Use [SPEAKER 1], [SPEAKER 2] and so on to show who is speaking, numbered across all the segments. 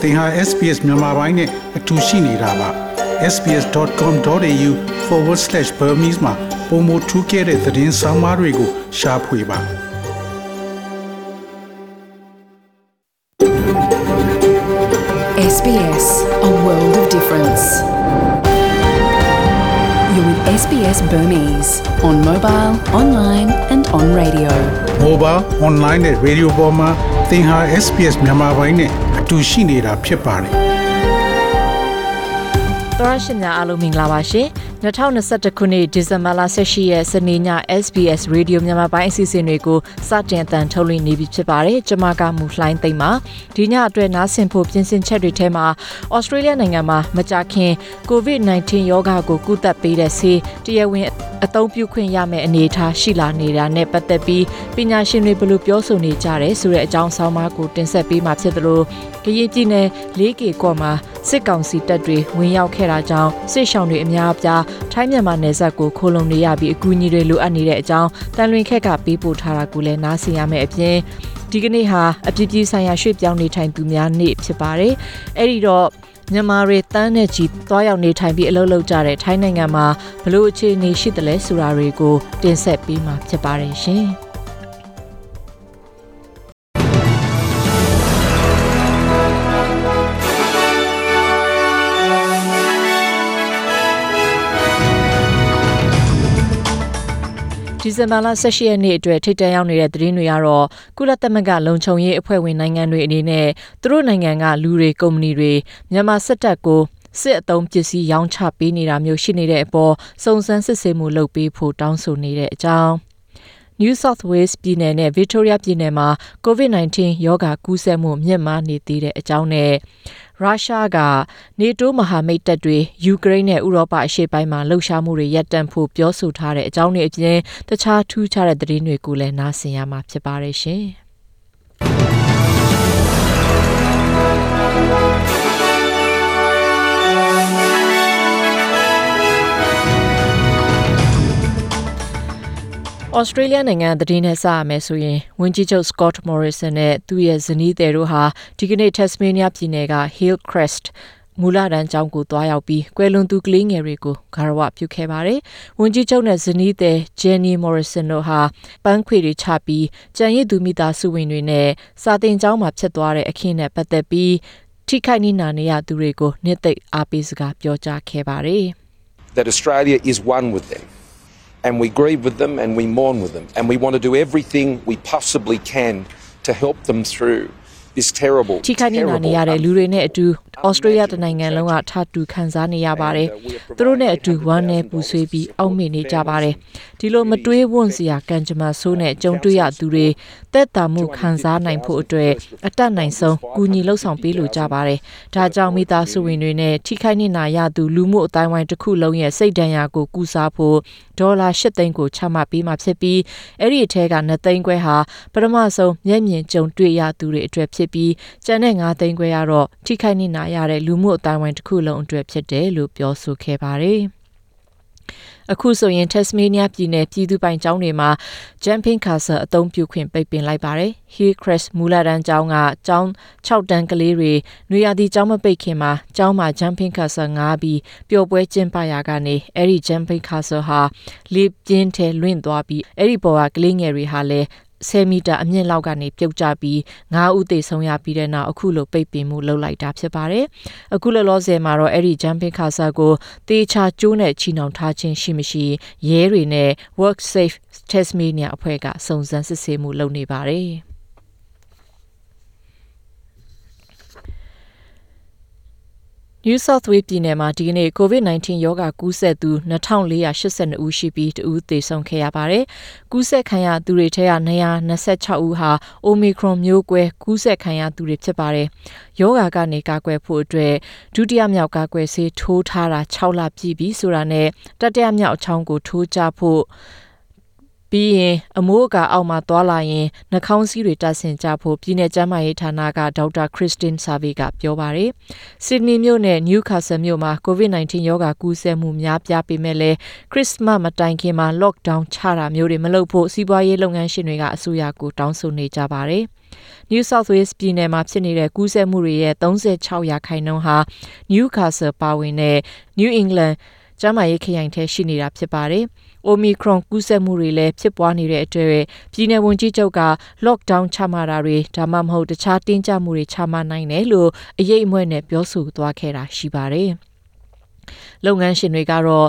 [SPEAKER 1] သင်ဟာ SPS မြန်မာပိုင်းနဲ့အတူရှိနေတာပါ sbs.com.au/burmese မှာပုံမထူးခဲ့တဲ့သတင်းစာမားတွေကိုရှားဖွေပါ
[SPEAKER 2] SBS, a world of difference. You're with SBS Burmese on mobile, online, and on radio.
[SPEAKER 1] mobile online နဲ့ radio ပေါ်မှာသင်ဟာ SPS မြန်မာပိုင်းနဲ့အတူရှိနေတာဖြစ်ပါတယ်
[SPEAKER 3] တော်ရရှိများအားလုံးမင်္ဂလာပါရှင်2021ခုနှစ်ဒီဇင်ဘာလ18ရက်စနေည SBS Radio မြန်မာပိုင်းအစီအစဉ်တွေကိုစတင်အတန်ထုတ်လွှင့်နေပြီဖြစ်ပါတယ်ကျွန်မကမူလှိုင်းသိမ့်ပါဒီညအတွက်နားဆင်ဖို့ပြင်ဆင်ချက်တွေထဲမှာဩစတြေးလျနိုင်ငံမှာမကြာခင် COVID-19 ရောဂါကိုကုသပေးတဲ့ဆေးတရားဝင်အသုံးပြုခွင့်ရမယ့်အနေအထားရှိလာနေတာနဲ့ပတ်သက်ပြီးပညာရှင်တွေဘယ်လိုပြောဆိုနေကြတယ်ဆိုတဲ့အကြောင်းဆောင်းပါးကိုတင်ဆက်ပေးမှာဖြစ်သလိုကရင်ပြည်နယ် 4K ကော့မှာစစ်ကောင်စီတပ်တွေဝင်ရောက်ခဲ့တာကြောင့်စစ်ရှောင်တွေအများအပြားထိုင်းမြန်မာနယ်စပ်ကိုခိုးလုံနေရပြီးအကူအညီတွေလိုအပ်နေတဲ့အကြောင်းတန်လွင်ခက်ကပေးပို့ထားတာကိုလည်းနားဆင်ရမယ့်အပြင်ဒီကနေ့ဟာအပြည့်ပြည့်ဆိုင်ရာရွှေ့ပြောင်းနေထိုင်သူများနေ့ဖြစ်ပါတယ်။အဲ့ဒီတော့မြန်မာတွေတန်းနဲ့ကြီးသွားရောက်နေထိုင်ပြီးအလုပ်လုပ်ကြတဲ့ထိုင်းနိုင်ငံမှာဘလို့အခြေအနေရှိတယ်လဲဆိုတာတွေကိုတင်ဆက်ပေးမှာဖြစ်ပါတယ်ရှင်။။ င်ဘာလ18ရက်နေ့အတွက်ထိတ်တန့်ရောက်နေတဲ့သတင်းတွေကတော့ကုလသမဂ္ဂလုံခြုံရေးအဖွဲ့ဝင်နိုင်ငံတွေအနေနဲ့သူတို့နိုင်ငံကလူတွေကုမ္ပဏီတွေမြန်မာစစ်တပ်ကိုစစ်အုံပစ္စည်းရောင်းချပေးနေတာမျိုးရှိနေတဲ့အပေါ်စုံစမ်းစစ်ဆေးမှုလုပ်ပေးဖို့တောင်းဆိုနေတဲ့အကြောင်း New South Wales ပြည်နယ်နဲ့ Victoria ပြည်နယ်မှာ COVID-19 ရောဂါကူးစက်မှုမြင့်မားနေသေးတဲ့အကြောင်းနဲ့ရုရှားက NATO မဟာမိတ်တပ်တွေယူကရိန်းနဲ့ဥရောပအရှေ့ပိုင်းမှာလှုပ်ရှားမှုတွေရပ်တန့်ဖို့ပြောဆိုထားတဲ့အကြောင်းတွေအပြင်တခြားထူးခြားတဲ့သတင်းတွေကိုလည်းနားဆင်ရမှာဖြစ်ပါတယ်ရှင်။ Australia နိုင်ငံသတင်းနဲ့စရမယ်ဆိုရင်ဝန်ကြီးချုပ် Scott Morrison နဲ့သူ့ရဲ့ဇနီးသည်တို့ဟာဒီကနေ့ Tasmania ပြည်နယ်က Hillcrest မူလတန်းကျောင်းကိုတွားရောက်ပြီးကွယ်လွန်သူကလေးငယ်တွေကိုဂါရဝပြုခဲ့ပါတယ်။ဝန်ကြီးချုပ်နဲ့ဇနီးသည် Jenny Morrison တို့ဟာပန်းခွေတွေချပြီးကြံရည်သူမိသားစုဝင်တွေနဲ့စာတင်ကျောင်းမှာဖြစ်သွားတဲ့အခင်းနဲ့ပတ်သက်ပြီးထိခိုက်နစ်နာနေရသူတွေကိုနှစ်သိမ့်အားပေးစကားပြောကြားခဲ့ပါတယ်။
[SPEAKER 4] that Australia is one with them. And we grieve with them and we mourn with them. And we want to do everything we possibly can to help them through this terrible,
[SPEAKER 3] ထိခိုက်နေနာနေရတဲ့လူတွေနဲ့အတူဩစတြေးလျတနိုင်ငံလုံးကထတူခံစားနေရပါတယ်။သူတို့နဲ့အတူဝမ်းနဲ့ပူဆွေးပြီးအောက်မေ့နေကြပါတယ်။ဒီလိုမတွေးဝွန့်စရာကံကြမ္မာဆိုးနဲ့ကြုံတွေ့ရသူတွေတက်တာမှုခံစားနိုင်ဖို့အတွက်အတတ်နိုင်ဆုံးကူညီလှုပ်ဆောင်ပေးလိုကြပါတယ်။ဒါကြောင့်မိသားစုဝင်တွေနဲ့ထိခိုက်နေနာရသူလူမှုအတိုင်းဝိုင်းတစ်ခုလုံးရဲ့စိတ်ဒဏ်ရာကိုကူစားဖို့ ဒေါ်လာ၈သိန်းကိုချမှတ်ပေးမှဖြစ်ပြီးအဲ့ဒီအထက်က2သိန်းခွဲဟာပထမဆုံးမျက်မြင်ကြုံတွေ့ရသူတွေအတွက်ဖြစ်ပြီးကျန်တဲ့9သိန်းခွဲကတော့ထိခိုက်နေနာရတဲ့လူမှုအတိုင်းဝိုင်းတစ်ခုလုံးအတွက်ဖြစ်တယ်လို့ပြောဆိုခဲ့ပါတယ်။ အခုဆိုရင် Tasmania ပြည်နယ်ပြည်သူပိုင်ကျောင်းတွေမှာ Jumping Castle အသုံးပြုခွင့်ပိတ်ပင်လိုက်ပါတယ်။ Hillcrest မူလတန်းကျောင်းကကျောင်း6တန်းကလေးတွေနွေရာသီကျောင်းမပိတ်ခင်မှာကျောင်းမှာ Jumping Castle ငားပြီးပျော်ပွဲကျင်းပရာကနေအဲ့ဒီ Jumping Castle ဟာလေပြင်းထဲလွင့်သွားပြီးအဲ့ဒီပေါ်ကကလေးငယ်တွေဟာလည်း 10မီတာအမြင့်လောက်ကနေပြုတ်ကျပြီး9ဦးသေဆုံးရပြီးတဲ့နောက်အခုလိုပိတ်ပင်မှုလုပ်လိုက်တာဖြစ်ပါတယ်။အခုလောလောဆယ်မှာတော့အဲ့ဒီ jumping castle ကိုတေချာကျိုးနဲ့ချီနှောင်ထားခြင်းရှိမရှိရဲတွေနဲ့ Work Safe Tasmania အဖွဲ့ကစုံစမ်းစစ်ဆေးမှုလုပ်နေပါတယ်။ New South Wales ပြည်နယ်မှာဒီကနေ့ COVID-19 ရောဂါကူးစက်သူ2482ဦးရှိပြီးတဦးသေဆုံးခဲ့ရပါတယ်။ကူးစက်ခံရသူတွေထဲက226ဦးဟာ Omicron မျိုးကွဲကူးစက်ခံရသူတွေဖြစ်ပါတယ်။ရောဂါကနေကာကွယ်ဖို့အတွက်ဒုတိယမြောက်ကာကွယ်ဆေးထိုးထားတာ6လပြည့်ပြီဆိုတာနဲ့တတိယမြောက်အချောင်းကိုထိုးကြဖို့ ပြီးရင်အမိုးအကာအောက်မှာသွာလာရင်နှာခေါင်းစည်းတွေတပ်ဆင်ကြဖို့ပြည်내ကျန်းမာရေးဌာနကဒေါက်တာခရစ်စတင်ဆာဗီကပြောပါတယ်။ဆစ်ဒနီမြို့နဲ့နျူကာဆယ်မြို့မှာ COVID-19 ရောဂါကူးစက်မှုများပြားပေမဲ့လည်းခရစ်စမတ်မတိုင်ခင်မှာ lockdown ချတာမျိုးတွေမလုပ်ဖို့စီးပွားရေးလုပ်ငန်းရှင်တွေကအစိုးရကိုတောင်းဆိုနေကြပါတယ်။ New South Wales ပြည်နယ်မှာဖြစ်နေတဲ့ကူးစက်မှုတွေရဲ့36ရာခိုင်နှုန်းဟာ Newcastle ပါဝင်တဲ့ New England ကျန်းမာရေးခရိုင်ထဲရှိနေတာဖြစ်ပါတယ်။ Omicron ကူးစက်မှုတွေလည်းဖြစ်ပွားနေတဲ့အတွက်ပြည်내ဝန်ကြီးချုပ်က lockdown ချမှတ်တာတွေဒါမှမဟုတ်တခြားတင်းကျပ်မှုတွေချမှတ်နိုင်တယ်လို့အရေးအမွဲ့နဲ့ပြောဆိုသွားခဲ့တာရှိပါတယ်။လုပ်ငန်းရှင်တွေကတော့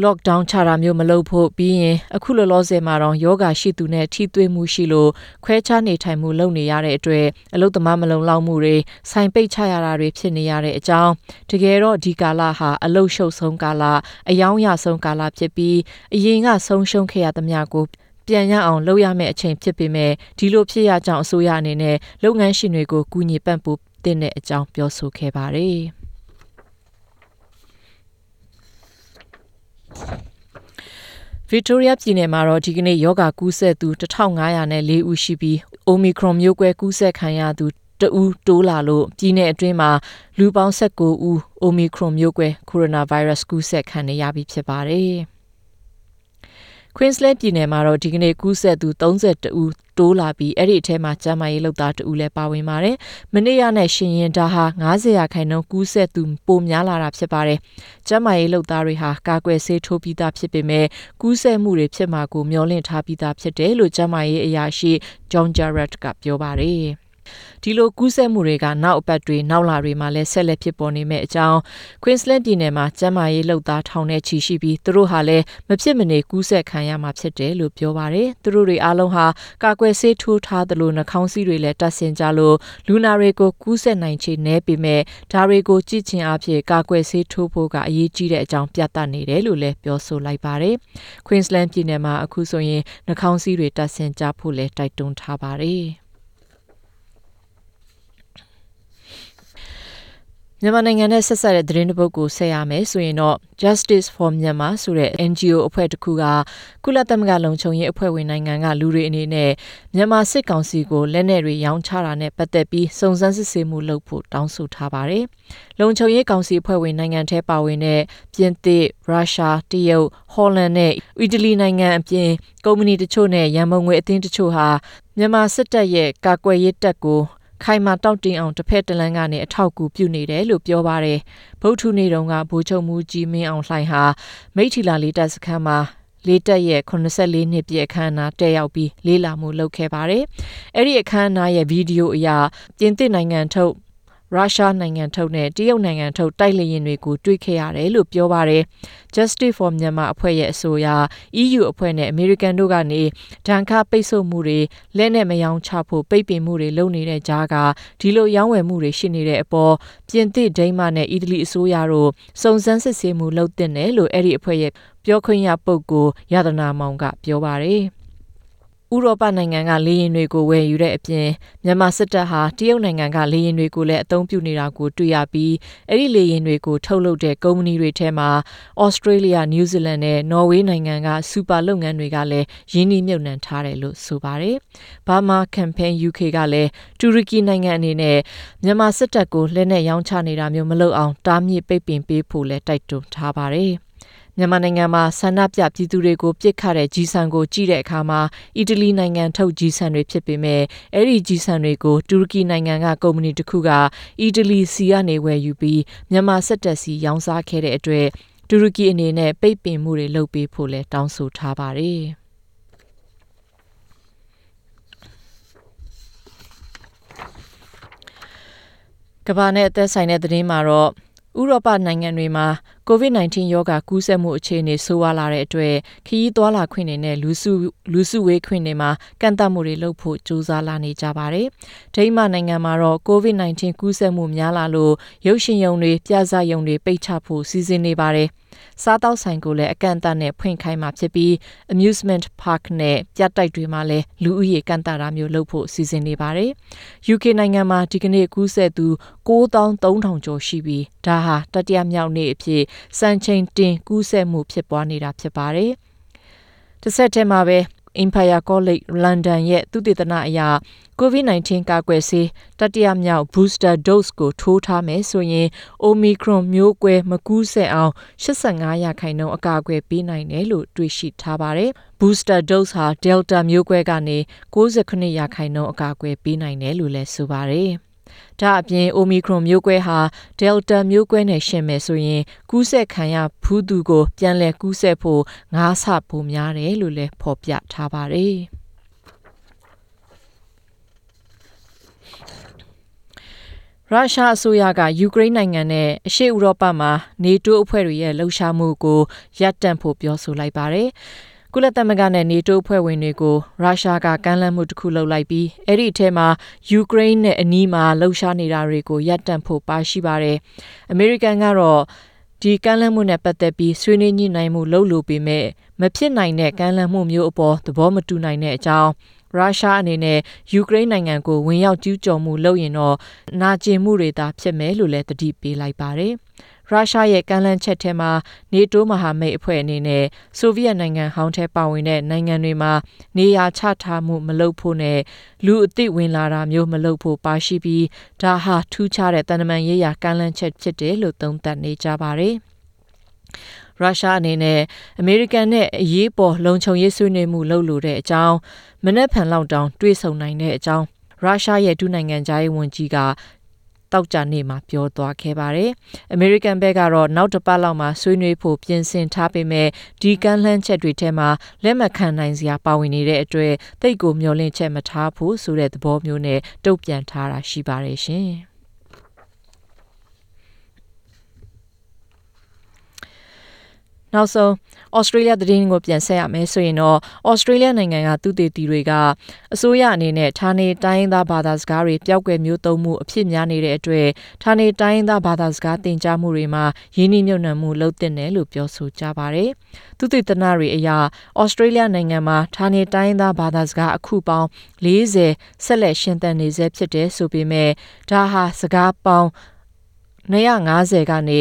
[SPEAKER 3] lockdown ချတာမျိုးမလုပ်ဖို့ပြီးရင်အခုလောလောဆယ်မှာတော့ယောဂရှိသူနဲ့ထိတွေ့မှုရှိလို့ခွဲခြားနေထိုင်မှုလုပ်နေရတဲ့အတွက်အလုသမားမလုံလောက်မှုတွေဆိုင်ပိတ်ချရတာတွေဖြစ်နေရတဲ့အကြောင်းတကယ်တော့ဒီကာလဟာအလုရှုပ်ဆုံးကာလအယောင်းရဆုံးကာလဖြစ်ပြီးအရင်ကဆုံးရှုံးခဲ့ရသမျှကိုပြန်ရအောင်လုပ်ရမယ့်အချိန်ဖြစ်ပေမဲ့ဒီလိုဖြစ်ရကြောင်းအစိုးရအနေနဲ့လုပ်ငန်းရှင်တွေကိုကူညီပံ့ပိုးတဲ့အကြောင်းပြောဆိုခဲ့ပါတယ်။ Victoria ပြည်နယ်မှာတော့ဒီကနေ့ယောဂကူးစက်သူ1504ဦးရှိပြီး Omicron မျိုးကွဲကူးစက်ခံရသူတဦးတိုးလာလို့ပြည်နယ်အတွင်းမှာလူပေါင်း19ဦး Omicron မျိုးကွဲ Coronavirus ကူးစက်ခံရပြီဖြစ်ပါတယ်။ Queensland ပြည်နယ်မှာတော့ဒီကနေ့ကူးစက်သူ32ဦးတိုးလာပြီးအဲ့ဒီအထဲမှာကျန်းမာရေးလုပ်သားတဦးလည်းပါဝင်ပါတယ်။မနေ့ကနဲ့ရှင်ရင်ဒါဟာ90ရာခိုင်နှုန်းကူးစက်သူပိုများလာတာဖြစ်ပါတယ်။ကျန်းမာရေးလုပ်သားတွေဟာကာကွယ်ဆေးထိုးပြီးသားဖြစ်ပေမဲ့ကူးစက်မှုတွေဖြစ်မှာကိုမျှော်လင့်ထားပြီးသားဖြစ်တယ်လို့ကျန်းမာရေးအရာရှိ John Jarrett ကပြောပါတယ်။ ဒီလိုကူးစက်မှုတွေကနောက်အပတ်တွေနောက်လတွေမှာလည်းဆက်လက်ဖြစ်ပေါ်နေမယ့်အကြောင်း Queensland ပြည်နယ်မှာကျန်းမာရေးလုပ်သားထောင်နဲ့ချီရှိပြီးသူတို့ဟာလည်းမဖြစ်မနေကူးစက်ခံရမှာဖြစ်တယ်လို့ပြောပါတယ်။သူတို့တွေအားလုံးဟာကာကွယ်ဆေးထိုးထားသလိုနှာခေါင်းစည်းတွေလည်းတပ်ဆင်ကြလို့လူနာတွေကိုကူးစက်နိုင်ခြေနည်းပေမဲ့ဒါတွေကိုကြည့်ချင်အဖြစ်ကာကွယ်ဆေးထိုးဖို့ကအရေးကြီးတဲ့အကြောင်းပြသနေတယ်လို့လည်းပြောဆိုလိုက်ပါတယ်။ Queensland ပြည်နယ်မှာအခုဆိုရင်နှာခေါင်းစည်းတွေတပ်ဆင်ကြဖို့လည်းတိုက်တွန်းထားပါတယ်။ မြန်မာနိုင်ငံနဲ့ဆက်ဆက်တဲ့သတင်းတစ်ပုဒ်ကိုဆက်ရမယ်ဆိုရင်တော့ Justice for Myanmar ဆိုတဲ့ NGO အဖွဲ့တစ်ခုကကုလသမဂ္ဂလုံခြုံရေးအဖွဲ့ဝင်နိုင်ငံကလူတွေအနေနဲ့မြန်မာစစ်ကောင်စီကိုလက်နက်တွေရောင်းချတာနဲ့ပတ်သက်ပြီးစုံစမ်းစစ်ဆေးမှုလုပ်ဖို့တောင်းဆိုထားပါတယ်။လုံခြုံရေးကောင်စီအဖွဲ့ဝင်နိုင်ငံထဲပါဝင်တဲ့ပြင်သစ်၊ရုရှား၊တရုတ်၊ဟော်လန်နဲ့အီတလီနိုင်ငံအပြင်ကုမ္ပဏီတချို့နဲ့ရန်ပုံငွေအသင်းတချို့ဟာမြန်မာစစ်တပ်ရဲ့ကာကွယ်ရေးတပ်ကို ခိုင်မာတောက်တင်အောင်တစ်ဖက်တစ်လမ်းကနေအထောက်အကူပြုနေတယ်လို့ပြောပါတယ်ဗုဒ္ဓနေ့တုန်းကဗိုလ်ချုပ်မှုကြီးမင်းအောင်လှိုင်ဟာမိထီလာလေးတပ်စခန်းမှာလေးတက်ရဲ့84နှစ်ပြည့်အခမ်းအနားတက်ရောက်ပြီးလေးလာမှုလုပ်ခဲ့ပါတယ်။အဲ့ဒီအခမ်းအနားရဲ့ဗီဒီယိုအရပြင်သစ်နိုင်ငံထုတ် ရုရှားနိုင်ငံထုတ်နဲ့တရုတ်နိုင်ငံထုတ်တိုက်လေယာဉ်တွေကိုတွေ့ခဲ့ရတယ်လို့ပြောပါတယ်။ Justice for Myanmar အဖွဲ့ရဲ့အဆိုအရ EU အဖွဲ့နဲ့ American တို့ကနေဒဏ်ခတ်ပိတ်ဆို့မှုတွေလက်နဲ့မယောင်းချဖို့ပိတ်ပင်မှုတွေလုပ်နေတဲ့ကြားကဒီလိုရောင်းဝယ်မှုတွေရှိနေတဲ့အပေါ်ပြင်သစ်ဒိန်းမတ်နဲ့အီတလီအစိုးရတို့စုံစမ်းစစ်ဆေးမှုလုပ်တင်တယ်လို့အဲ့ဒီအဖွဲ့ရဲ့ပြောခွင့်ရပုဂ္ဂိုလ်ရတနာမောင်ကပြောပါတယ်။ ဥရောပနိုင်ငံကလေယာဉ်တွေကိုဝယ်ယူတဲ့အပြင်မြန်မာစစ်တပ်ဟာတရုတ်နိုင်ငံကလေယာဉ်တွေကိုလည်းအသုံးပြုနေတာကိုတွေ့ရပြီးအဲ့ဒီလေယာဉ်တွေကိုထုတ်လုပ်တဲ့ကုမ္ပဏီတွေထဲမှာဩစတြေးလျ၊နယူးဇီလန်နဲ့နော်ဝေးနိုင်ငံကစူပါလုပ်ငန်းတွေကလည်းရင်းနှီးမြှုပ်နှံထားတယ်လို့ဆိုပါတယ်။ Burma Campaign UK ကလည်းတူရကီနိုင်ငံအနေနဲ့မြန်မာစစ်တပ်ကိုလက်နက်ရောင်းချနေတာမျိုးမလုပ်အောင်တားမြစ်ပိတ်ပင်ပေးဖို့လည်းတိုက်တွန်းထားပါတယ်။ မြန်မာနိုင်ငံမှာဆန္ဒပြပြည်သူတွေကိုပြစ်ခတ်တဲ့ကြီးစံကိုကြည့်တဲ့အခါမှာအီတလီနိုင်ငံထုတ်ကြီးစံတွေဖြစ်ပေမဲ့အဲ့ဒီကြီးစံတွေကိုတူရကီနိုင်ငံကကုမ္ပဏီတစ်ခုကအီတလီစီကနေဝယ်ယူပြီးမြန်မာစစ်တပ်စီရောင်းစားခဲ့တဲ့အတွက်တူရကီအနေနဲ့ပိတ်ပင်မှုတွေလုပ်ပေးဖို့လဲတောင်းဆိုထားပါတယ်။ကဘာနဲ့အသက်ဆိုင်တဲ့သတင်းမှာတော့ဥရောပနိုင်ငံတွေမှာ COVID-19 ရောဂါကူးစက်မှုအခြေအနေဆိုးဝါးလာတဲ့အတွက်ခရီးသွားလာခွင့်တွေနဲ့လူစုလူစုဝေးခွင့်တွေမှာကန့်သတ်မှုတွေလုပ်ဖို့ကြိုးစားလာနေကြပါတယ်။ဒိန်းမတ်နိုင်ငံမှာတော့ COVID-19 ကူးစက်မှုများလာလို့ရုပ်ရှင်ရုံတွေပြသရုံတွေပိတ်ချဖို့စီစဉ်နေပါတယ်။စားတောက်ဆိုင်ကိုလည်းအကန့်အသတ်နဲ့ဖွင့်ခိုင်းမှာဖြစ်ပြီး amusement park နဲ့ပြတိုက်တွေမှာလည်းလူဦးရေကန့်သတ်တာမျိုးလုပ်ဖို့စီစဉ်နေပါတယ်။ UK နိုင်ငံမှာဒီကနေ့ကူးစက်သူ9300ကျော်ရှိပြီးဒါဟာတတိယမြောက်နေ့အဖြစ်စံချိန်တင်ကူးစက်မှုဖြစ်ပွားနေတာဖြစ်ပါတယ်။တစ်ဆက်တည်းမှာပဲ Empire College London ရဲ့သုတေသနအရ COVID-19 ကာကွယ်ဆေးတတိယမြောက် booster dose ကိုထိုးထားမယ်ဆိုရင် Omicron မျိုးကွဲမကူးစက်အောင်85ရာခိုင်နှုန်းအကာအကွယ်ပေးနိုင်တယ်လို့တွေ့ရှိထားပါတယ်။ booster dose ဟာ Delta မျိုးကွဲကနေ69ရာခိုင်နှုန်းအကာအကွယ်ပေးနိုင်တယ်လို့လည်းဆိုပါတယ်။ ဒါအပြင် Omicron မျိုးကွဲဟာ Delta မျိုးကွဲနဲ့ရှင်မယ်ဆိုရင်ကူးစက်ခံရဖူးသူကို ပြန်လည်ကူးစက်ဖို့ငါးဆပိုများတယ်လို့လည်းဖော်ပြထားပါတယ်။ရုရှားအစိုးရကယူကရိန်းနိုင်ငံနဲ့အရှေ့ဥရောပမှာ NATO အဖွဲ့တွေရဲ့လှုပ်ရှားမှုကိုရပ်တန့်ဖို့ပြောဆိုလိုက်ပါတယ်။ ကုလသမဂ္ဂနဲ့ NATO အဖွဲ့ဝင်တွေကို ရုရှားက ကမ်းလှမ်းမှုတစ်ခုလုပ်လိုက်ပြီး အဲ့ဒီအထဲမှာ ယူကရိန်းနဲ့အနီးမှာ လှုပ်ရှားနေတာတွေကို ရပ်တန့်ဖို့ ပါရှိပါတယ်။အမေရိကန်ကတော့ ဒီကမ်းလှမ်းမှုနဲ့ ပတ်သက်ပြီး ဆွေးနွေးညှိနှိုင်းမှုလုပ်လို့ပေမဲ့ မဖြစ်နိုင်တဲ့ ကမ်းလှမ်းမှုမျိုးအပေါ် သဘောမတူနိုင်တဲ့အကြောင်း ရုရှားအနေနဲ့ ယူကရိန်းနိုင်ငံကို ဝင်ရောက်ကျူးကျော်မှုလုပ်ရင်တော့ နာကျင်မှုတွေသာ ဖြစ်မယ်လို့လည်းတတိပေးလိုက်ပါတယ်။ ရုရှားရဲ့ကမ်းလှမ်းချက်ထဲမှာနေတိုးမဟာမိတ်အဖွဲ့အနေနဲ့ ဆိုဗီယက်နိုင်ငံဟောင်းထဲပါဝင်တဲ့နိုင်ငံတွေမှာ နေရာချထားမှုမလုပ်ဖို့နဲ့ လူအသိဝင်လာတာမျိုးမလုပ်ဖို့ပါရှိပြီး ဒါဟာ ထူးခြားတဲ့တန်တမန်ရေးရာကမ်းလှမ်းချက်ဖြစ်တယ်လို့သုံးသပ်နေကြပါတယ်။ရုရှားအနေနဲ့အမေရိကန်နဲ့အရေးပေါ်လုံခြုံရေးဆွေးနွေးမှုလုပ်လို့တဲ့အကြောင်းမနေ့ဖန်လောက်တောင်တွေးဆုံနိုင်တဲ့အကြောင်းရုရှားရဲ့ဒုနိုင်ငံသားရေးဝန်ကြီးက တောက်ကြနေ့မှာပြောသွားခဲ့ပါတယ်။ American ဘက်ကတော့နောက်တစ်ပတ်လောက်မှာဆွေးနွေးဖို့ပြင်ဆင်ထားပေမဲ့ဒီကမ်းလှမ်းချက်တွေထဲမှာလက်မခံနိုင်စရာပါဝင်နေတဲ့အတွက်တိတ်ကိုမျောလင့်ချက်မထားဖို့ဆိုတဲ့သဘောမျိုးနဲ့တုံ့ပြန်ထားတာရှိပါတယ်ရှင်။ နောက်ဆုံးဩစတြေးလျသတင်းကိုပြန်ဆက်ရမယ်ဆိုရင်တော့ဩစတြေးလျနိုင်ငံကသူတေသီတွေကအစိုးရအနေနဲ့ဌာနေတိုင်းသားဘာသာစကားတွေပျောက်ကွယ်မျိုးသုံးမှုအဖြစ်များနေတဲ့အတွက်ဌာနေတိုင်းသားဘာသာစကားသင်ကြားမှုတွေမှာရင်းနှီးမြှုပ်နှံမှုလုပ်တင်တယ်လို့ပြောဆိုကြပါတယ်။သူတေသနတွေအရဩစတြေးလျနိုင်ငံမှာဌာနေတိုင်းသားဘာသာစကားအခုပေါင်း40ဆက်လက်ရှင်သန်နေဆဲဖြစ်တယ်ဆိုပေမဲ့ဒါဟာစကားပေါင်း250ကနေ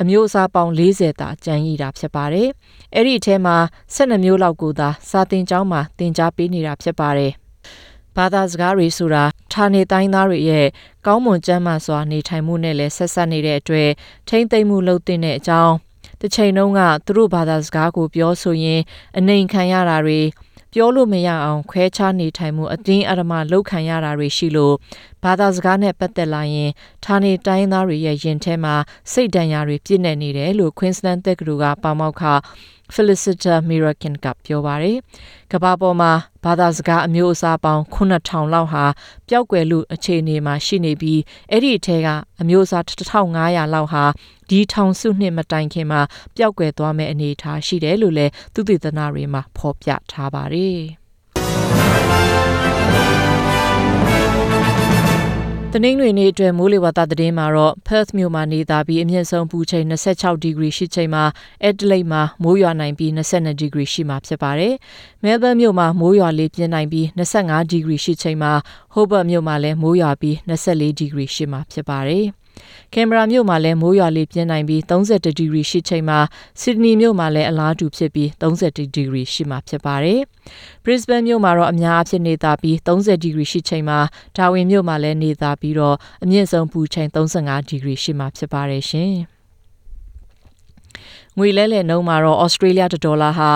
[SPEAKER 3] အမျိုးအစားပေါင်း40တာကျန်ရည်တာဖြစ်ပါတယ်။အဲ့ဒီအထဲမှာ12မျိုးလောက်ကိုသာစာသင်ကျောင်းမှာသင်ကြားပေးနေတာဖြစ်ပါတယ်။ဘာသာစကားတွေဆိုတာဌာနေတိုင်းသားတွေရဲ့ကောင်းမွန်ကျမ်းမာစွာနေထိုင်မှုနဲ့လည်းဆက်ဆက်နေတဲ့အတွက်ထိမ့်သိမ့်မှုလုပ်တဲ့အကြောင်းတစ်ချိန်လုံးကသူတို့ဘာသာစကားကိုပြောဆိုရင်အနေခံရတာတွေ ပြောလို့မရအောင်ခွဲခြားနေထိုင်မှုအတင်းအဓမ္မလောက်ခံရတာတွေရှိလို့ဘာသာစကားနဲ့ပတ်သက်လာရင်ဌာနေတိုင်းသားတွေရဲ့ယင်ထဲမှာစိတ်ဒဏ်ရာတွေပြည့်နေနေတယ်လို့ Queensland တက္ကသိုလ်ကပါမောက္ခ Felicita Mirakin ကပြောပါတယ်။ကမ္ဘာပေါ်မှာဘာသာစကားအမျိုးအစားပေါင်း9000လောက်ဟာပျောက်ကွယ်လူအခြေအနေမှာရှိနေပြီးအဲ့ဒီအထက်ကအမျိုးအစား1500လောက်ဟာ ဒီထောင်စုနှစ်မတိုင်ခင်မှာပျောက်ကွယ်သွားမယ့်အနေအထားရှိတယ်လို့လည်းသူတေသနတွေမှာဖော်ပြထားပါတယ်။တနင်္ဂနွေနေ့အတွက်မိုးလေဝသသတင်းမှာတော့ Perth မြို့မှာနေသားပြီးအမြင့်ဆုံးပူချိန်26ဒီဂရီရှိချိန်မှာ Adelaide မှာမိုးရွာနိုင်ပြီး22ဒီဂရီရှိမှာဖြစ်ပါတယ်။ Melbourne မြို့မှာမိုးရွာလေးပြင်းနိုင်ပြီး25ဒီဂရီရှိချိန်မှာ Hobart မြို့မှာလည်းမိုးရွာပြီး24ဒီဂရီရှိမှာဖြစ်ပါတယ်။ ကင်မရာမြို့မှာလည်းမိုးရွာလေးပြင်းနိုင်ပြီး31ဒီဂရီရှိချိန်မှာဆစ်ဒနီမြို့မှာလည်းအလားတူဖြစ်ပြီး30ဒီဂရီရှိမှာဖြစ်ပါတယ်။ Brisbane မြို့မှာတော့အများအဖြစ်နေသားပြီး30ဒီဂရီရှိချိန်မှာဒါဝင်မြို့မှာလည်းနေသားပြီးတော့အမြင့်ဆုံးပူချိန်35ဒီဂရီရှိမှာဖြစ်ပါတယ်ရှင်။ ငွေလဲလှယ်နှုန်းမှာတော့ Australia ဒေါ်လာဟာ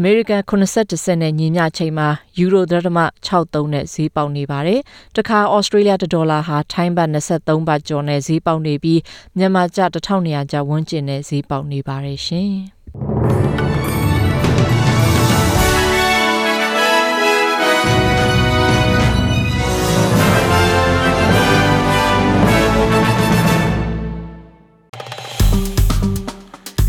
[SPEAKER 3] American 80စက်နဲ့ညီမျှချိန်မှာ Euro ဒသမ63နဲ့ဈေးပေါက်နေပါတယ်။တခါ Australia ဒေါ်လာဟာထိုင်းဘတ်23ဘတ်ကျော်နဲ့ဈေးပေါက်နေပြီးမြန်မာကျပ်1200ကျပ်ဝန်းကျင်နဲ့ဈေးပေါက်နေပါတယ်ရှင်။